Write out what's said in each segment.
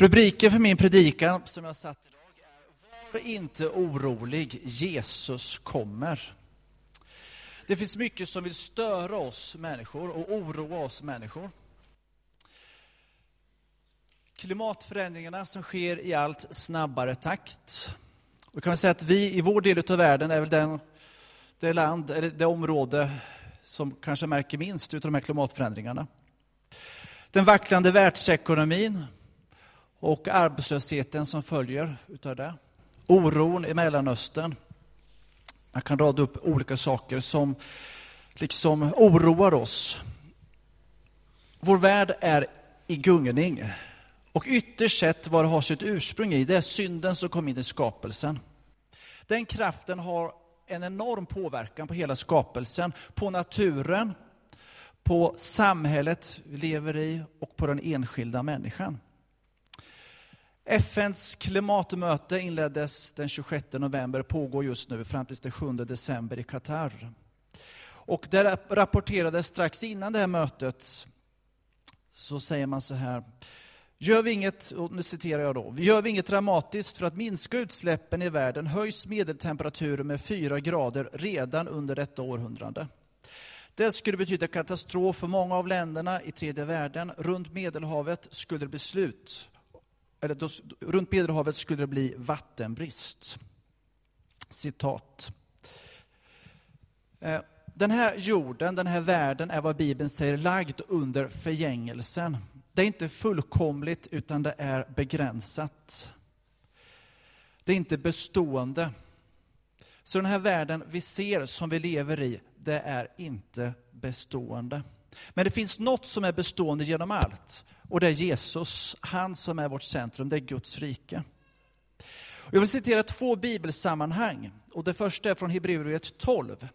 Rubriken för min predikan som jag satt idag är Var inte orolig, Jesus kommer. Det finns mycket som vill störa oss människor och oroa oss människor. Klimatförändringarna som sker i allt snabbare takt. Då kan vi säga att vi i vår del av världen är väl den, det land, eller det område som kanske märker minst av de här klimatförändringarna. Den vacklande världsekonomin och arbetslösheten som följer utav det. Oron i Mellanöstern. Man kan rada upp olika saker som liksom oroar oss. Vår värld är i gungning. Och ytterst sett vad det har sitt ursprung i, det är synden som kom in i skapelsen. Den kraften har en enorm påverkan på hela skapelsen, på naturen, på samhället vi lever i och på den enskilda människan. FNs klimatmöte inleddes den 26 november, och pågår just nu fram till den 7 december i Qatar. Och där rapporterades strax innan det här mötet, så säger man så här, Gör vi inget, och nu citerar jag då, gör vi inget dramatiskt för att minska utsläppen i världen höjs medeltemperaturen med 4 grader redan under detta århundrade. Det skulle betyda katastrof för många av länderna i tredje världen. Runt Medelhavet skulle det bli slut eller då, runt Medelhavet skulle det bli vattenbrist. Citat. Eh, den här jorden, den här världen är vad Bibeln säger lagd under förgängelsen. Det är inte fullkomligt utan det är begränsat. Det är inte bestående. Så den här världen vi ser, som vi lever i, det är inte bestående. Men det finns något som är bestående genom allt. Och det är Jesus, han som är vårt centrum, det är Guds rike. Jag vill citera två bibelsammanhang. Och det första är från Hebreerbrevet 12.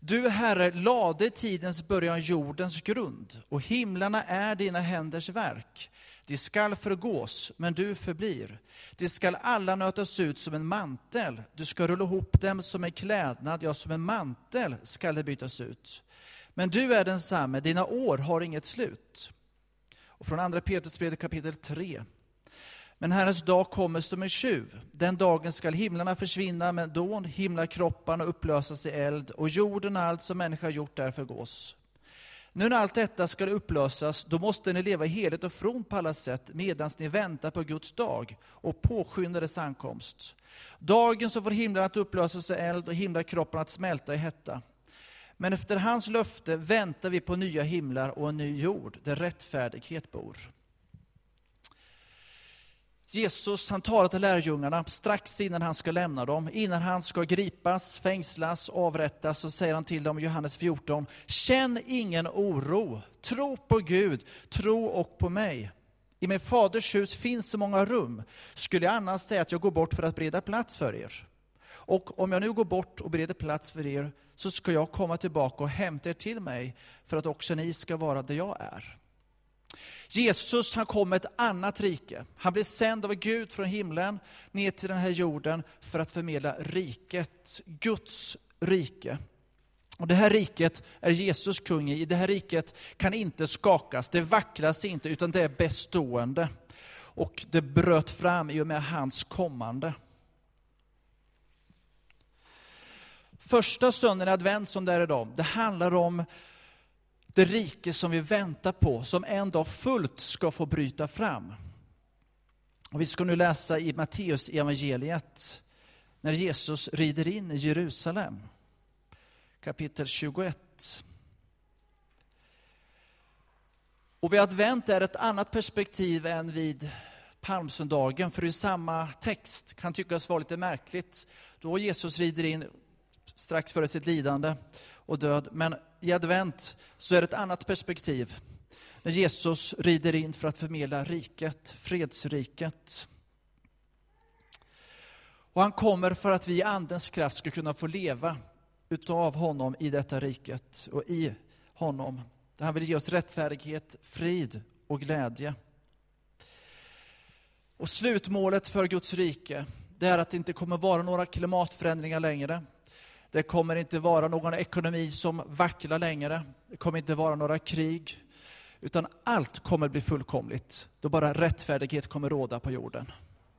Du, Herre, lade i tidens början jordens grund, och himlarna är dina händers verk. De skall förgås, men du förblir. De skall alla nötas ut som en mantel. Du ska rulla ihop dem som en klädnad, ja, som en mantel skall de bytas ut. Men du är densamme, dina år har inget slut. Och från andra Petrusbrevet kapitel 3. Men Herrens dag kommer som en tjuv. Den dagen skall himlarna försvinna med dån, himlakropparna upplösas i eld och jorden och allt som människa gjort där förgås. Nu när allt detta ska upplösas, då måste ni leva heligt och fromt på alla sätt medan ni väntar på Guds dag och påskyndar dess ankomst. Dagen som får himlarna att upplösas i eld och himlakropparna att smälta i hetta. Men efter hans löfte väntar vi på nya himlar och en ny jord där rättfärdighet bor. Jesus han talar till lärjungarna strax innan han ska lämna dem, innan han ska gripas, fängslas, avrättas, så säger han till dem i Johannes 14, känn ingen oro, tro på Gud, tro och på mig. I min faders hus finns så många rum, skulle jag annars säga att jag går bort för att bereda plats för er. Och om jag nu går bort och bereder plats för er, så ska jag komma tillbaka och hämta er till mig, för att också ni ska vara där jag är. Jesus han kom med ett annat rike. Han blev sänd av Gud från himlen ner till den här jorden för att förmedla riket, Guds rike. Och Det här riket är Jesus kung i. Det här riket kan inte skakas, det vacklas inte, utan det är bestående. Och det bröt fram i och med hans kommande. Första söndagen i advent som det är idag, det handlar om det rike som vi väntar på, som en dag fullt ska få bryta fram. Och vi ska nu läsa i Matteus evangeliet när Jesus rider in i Jerusalem. Kapitel 21. Och vid advent är ett annat perspektiv än vid palmsöndagen, för i samma text kan tyckas vara lite märkligt. Då Jesus rider in strax före sitt lidande och död. Men i advent så är det ett annat perspektiv. När Jesus rider in för att förmedla riket, fredsriket. Och han kommer för att vi i Andens kraft ska kunna få leva utav honom i detta riket och i honom. Han vill ge oss rättfärdighet, frid och glädje. Och slutmålet för Guds rike, det är att det inte kommer vara några klimatförändringar längre. Det kommer inte vara någon ekonomi som vacklar längre. Det kommer inte vara några krig. utan allt kommer bli fullkomligt, då bara rättfärdighet kommer råda på jorden.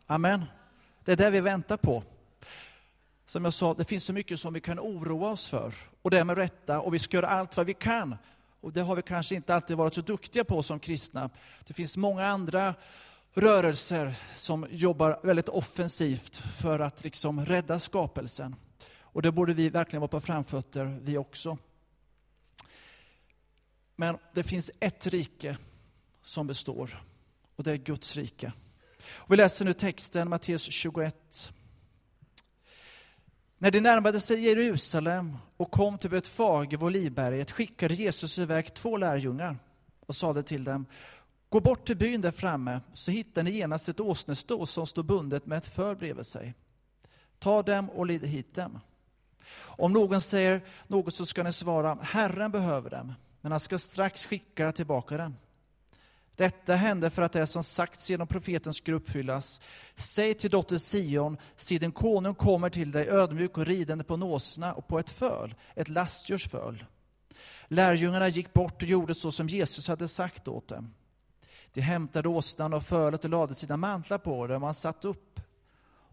Amen. Det är det vi väntar på. Som jag sa, det finns så mycket som vi kan oroa oss för, och det är med rätta, och vi ska göra allt vad vi kan. Och det har vi kanske inte alltid varit så duktiga på som kristna. Det finns många andra rörelser som jobbar väldigt offensivt för att liksom rädda skapelsen. Och det borde vi verkligen vara på framfötter, vi också. Men det finns ett rike som består, och det är Guds rike. Och vi läser nu texten, Matteus 21. När de närmade sig Jerusalem och kom till Betfage vid Olivberget skickade Jesus iväg två lärjungar och sade till dem, gå bort till byn där framme så hittar ni genast ett åsnesto som står bundet med ett för bredvid sig. Ta dem och led hit dem. Om någon säger något så ska ni svara, Herren behöver dem, men han ska strax skicka tillbaka dem. Detta hände för att det som sagts genom profeten skulle uppfyllas. Säg till dotter Sion, se din konung kommer till dig ödmjuk och ridande på en åsna och på ett föl, ett lastdjurs föl. Lärjungarna gick bort och gjorde så som Jesus hade sagt åt dem. De hämtade åsnan och fölet och lade sina mantlar på dem och han satt upp.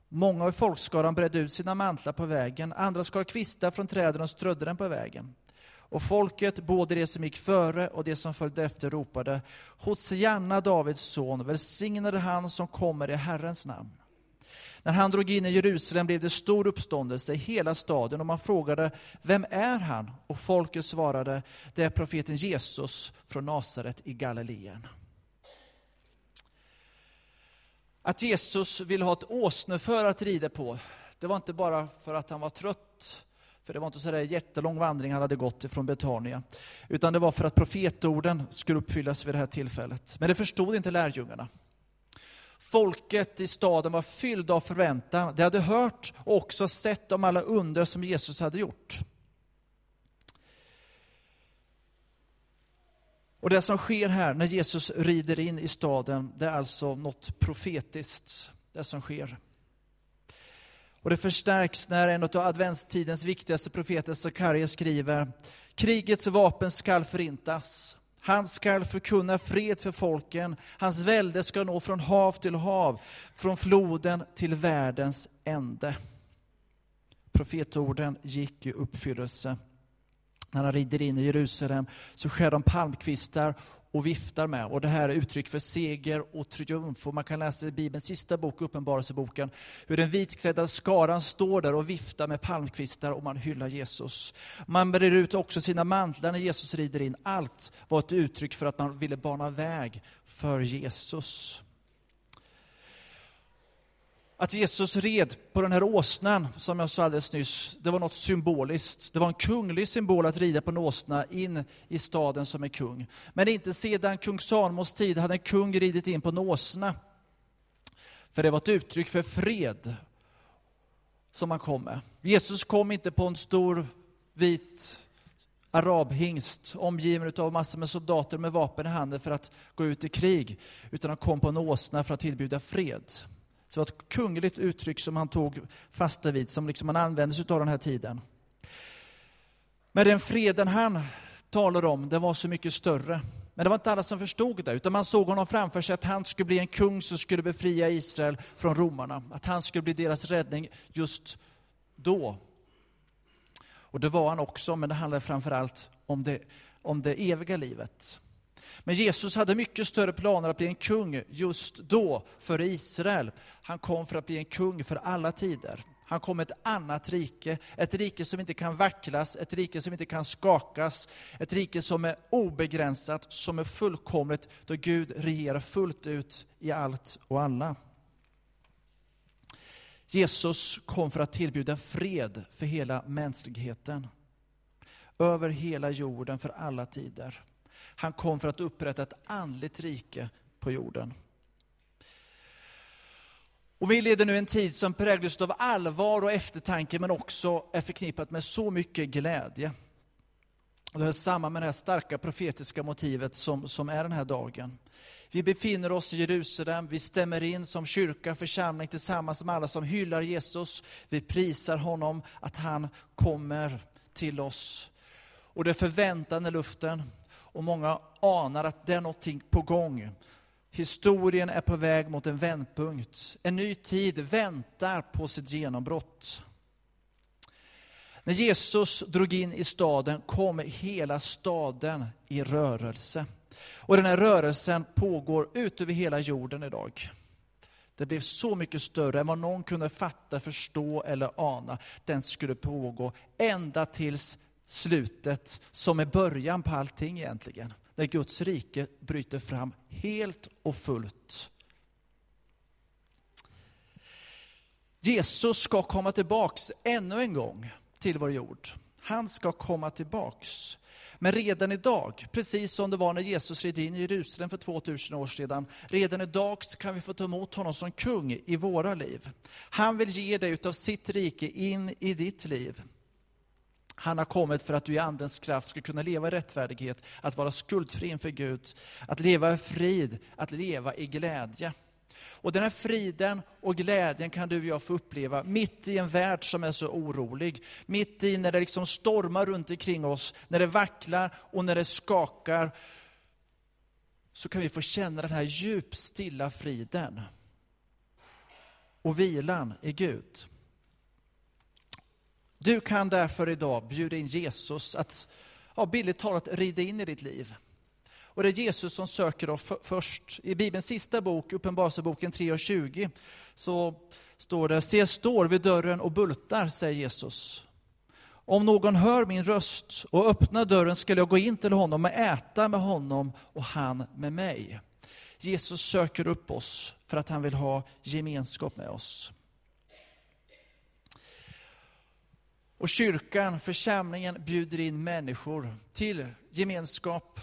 Många av folkskaran bredde ut sina mantlar på vägen, andra skar kvistar från träden och strödde dem på vägen. Och folket, både de som gick före och de som följde efter, ropade Hosianna, Davids son, välsignade han som kommer i Herrens namn. När han drog in i Jerusalem blev det stor uppståndelse i hela staden och man frågade Vem är han? Och folket svarade Det är profeten Jesus från Nasaret i Galileen. Att Jesus ville ha ett åsneför att rida på, det var inte bara för att han var trött för det var inte så där jättelång vandring han hade gått från Betania. Utan det var för att profetorden skulle uppfyllas vid det här tillfället. Men det förstod inte lärjungarna. Folket i staden var fyllda av förväntan. De hade hört och också sett om alla under som Jesus hade gjort. Och det som sker här när Jesus rider in i staden, det är alltså något profetiskt, det som sker. Och det förstärks när en av adventstidens viktigaste profeter, Sakarja, skriver Krigets vapen skall förintas. Han skall förkunna fred för folken. Hans välde ska nå från hav till hav, från floden till världens ände. Profetorden gick i uppfyllelse. När han rider in i Jerusalem så skär de palmkvistar och viftar med. Och det här är uttryck för seger och triumf. Och man kan läsa i Bibelns sista bok, Uppenbarelseboken, hur den vitklädda skaran står där och viftar med palmkvistar och man hyllar Jesus. Man brer ut också sina mantlar när Jesus rider in. Allt var ett uttryck för att man ville bana väg för Jesus. Att Jesus red på den här åsnan, som jag sa alldeles nyss, det var något symboliskt. Det var en kunglig symbol att rida på en åsna in i staden som en kung. Men inte sedan kung Salomos tid hade en kung ridit in på en åsna. För det var ett uttryck för fred som han kom med. Jesus kom inte på en stor vit arabhingst omgiven av massor med soldater med vapen i handen för att gå ut i krig, utan han kom på en åsna för att tillbjuda fred. Så det var ett kungligt uttryck som han tog fasta vid, som liksom han använde sig av den här tiden. Men den freden han talar om, den var så mycket större. Men det var inte alla som förstod det, utan man såg honom framför sig att han skulle bli en kung som skulle befria Israel från romarna. Att han skulle bli deras räddning just då. Och det var han också, men det handlade framför allt om det, om det eviga livet. Men Jesus hade mycket större planer att bli en kung just då för Israel. Han kom för att bli en kung för alla tider. Han kom med ett annat rike, ett rike som inte kan vacklas, ett rike som inte kan skakas, ett rike som är obegränsat, som är fullkomligt, då Gud regerar fullt ut i allt och alla. Jesus kom för att tillbjuda fred för hela mänskligheten. Över hela jorden för alla tider. Han kom för att upprätta ett andligt rike på jorden. Och vi lever nu en tid som präglas av allvar och eftertanke, men också är förknippat med så mycket glädje. Det hör samman med det här starka profetiska motivet som, som är den här dagen. Vi befinner oss i Jerusalem, vi stämmer in som kyrka, församling tillsammans med alla som hyllar Jesus. Vi prisar honom att han kommer till oss. Och det är förväntan i luften. Och många anar att det är någonting på gång. Historien är på väg mot en vändpunkt. En ny tid väntar på sitt genombrott. När Jesus drog in i staden kom hela staden i rörelse. Och den här rörelsen pågår ut över hela jorden idag. Det blev så mycket större än vad någon kunde fatta, förstå eller ana. Den skulle pågå ända tills slutet, som är början på allting egentligen. När Guds rike bryter fram helt och fullt. Jesus ska komma tillbaks ännu en gång till vår jord. Han ska komma tillbaks. Men redan idag, precis som det var när Jesus red in i Jerusalem för 2000 år sedan, redan idag kan vi få ta emot honom som kung i våra liv. Han vill ge dig utav sitt rike in i ditt liv. Han har kommit för att du i Andens kraft ska kunna leva i rättfärdighet, att vara skuldfri inför Gud, att leva i frid, att leva i glädje. Och den här friden och glädjen kan du och jag få uppleva mitt i en värld som är så orolig. Mitt i när det liksom stormar runt omkring oss, när det vacklar och när det skakar. Så kan vi få känna den här djup, stilla friden och vilan i Gud. Du kan därför idag bjuda in Jesus att, ja, billigt talat, rida in i ditt liv. Och det är Jesus som söker oss först. I Bibelns sista bok, Uppenbarelseboken 3.20, så står det, se står vid dörren och bultar, säger Jesus. Om någon hör min röst och öppnar dörren skall jag gå in till honom och äta med honom och han med mig. Jesus söker upp oss för att han vill ha gemenskap med oss. Och kyrkan, församlingen, bjuder in människor till gemenskap,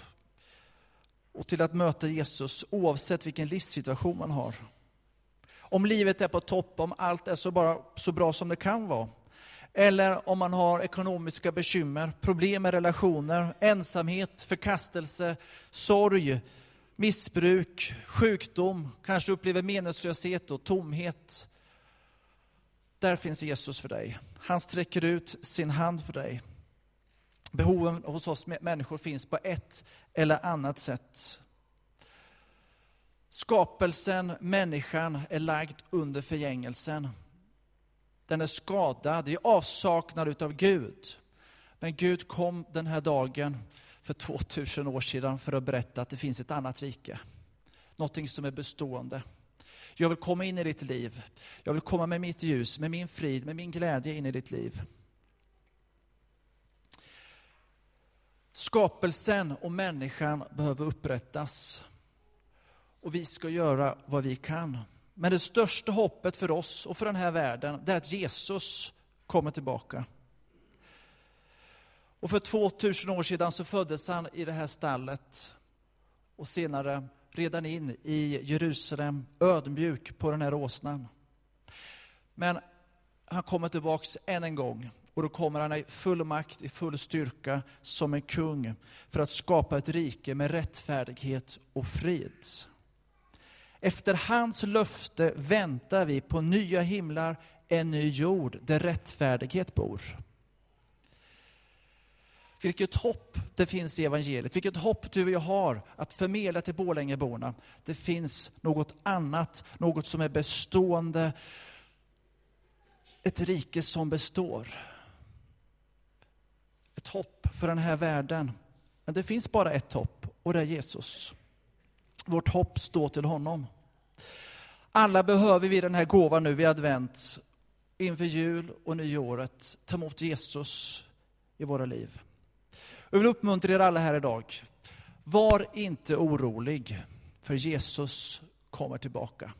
och till att möta Jesus oavsett vilken livssituation man har. Om livet är på topp, om allt är så, bara, så bra som det kan vara. Eller om man har ekonomiska bekymmer, problem med relationer, ensamhet, förkastelse, sorg, missbruk, sjukdom, kanske upplever meningslöshet och tomhet. Där finns Jesus för dig. Han sträcker ut sin hand för dig. Behoven hos oss människor finns på ett eller annat sätt. Skapelsen, människan, är lagd under förgängelsen. Den är skadad, i avsaknad av Gud. Men Gud kom den här dagen för 2000 år sedan för att berätta att det finns ett annat rike. Någonting som är bestående. Jag vill komma in i ditt liv. Jag vill komma med mitt ljus, med min frid, med min glädje in i ditt liv. Skapelsen och människan behöver upprättas. Och vi ska göra vad vi kan. Men det största hoppet för oss och för den här världen, det är att Jesus kommer tillbaka. Och för 2000 år sedan så föddes han i det här stallet. Och senare redan in i Jerusalem, ödmjuk på den här åsnan. Men han kommer tillbaks än en gång och då kommer han i full makt, i full styrka, som en kung, för att skapa ett rike med rättfärdighet och frid. Efter hans löfte väntar vi på nya himlar, en ny jord, där rättfärdighet bor. Vilket hopp det finns i evangeliet, vilket hopp du och jag har att förmedla till Borlängeborna. Det finns något annat, något som är bestående, ett rike som består ett hopp för den här världen. Men det finns bara ett hopp och det är Jesus. Vårt hopp står till honom. Alla behöver vi den här gåvan nu vid advent, inför jul och nyåret, ta emot Jesus i våra liv. Jag vill uppmuntra er alla här idag. Var inte orolig, för Jesus kommer tillbaka.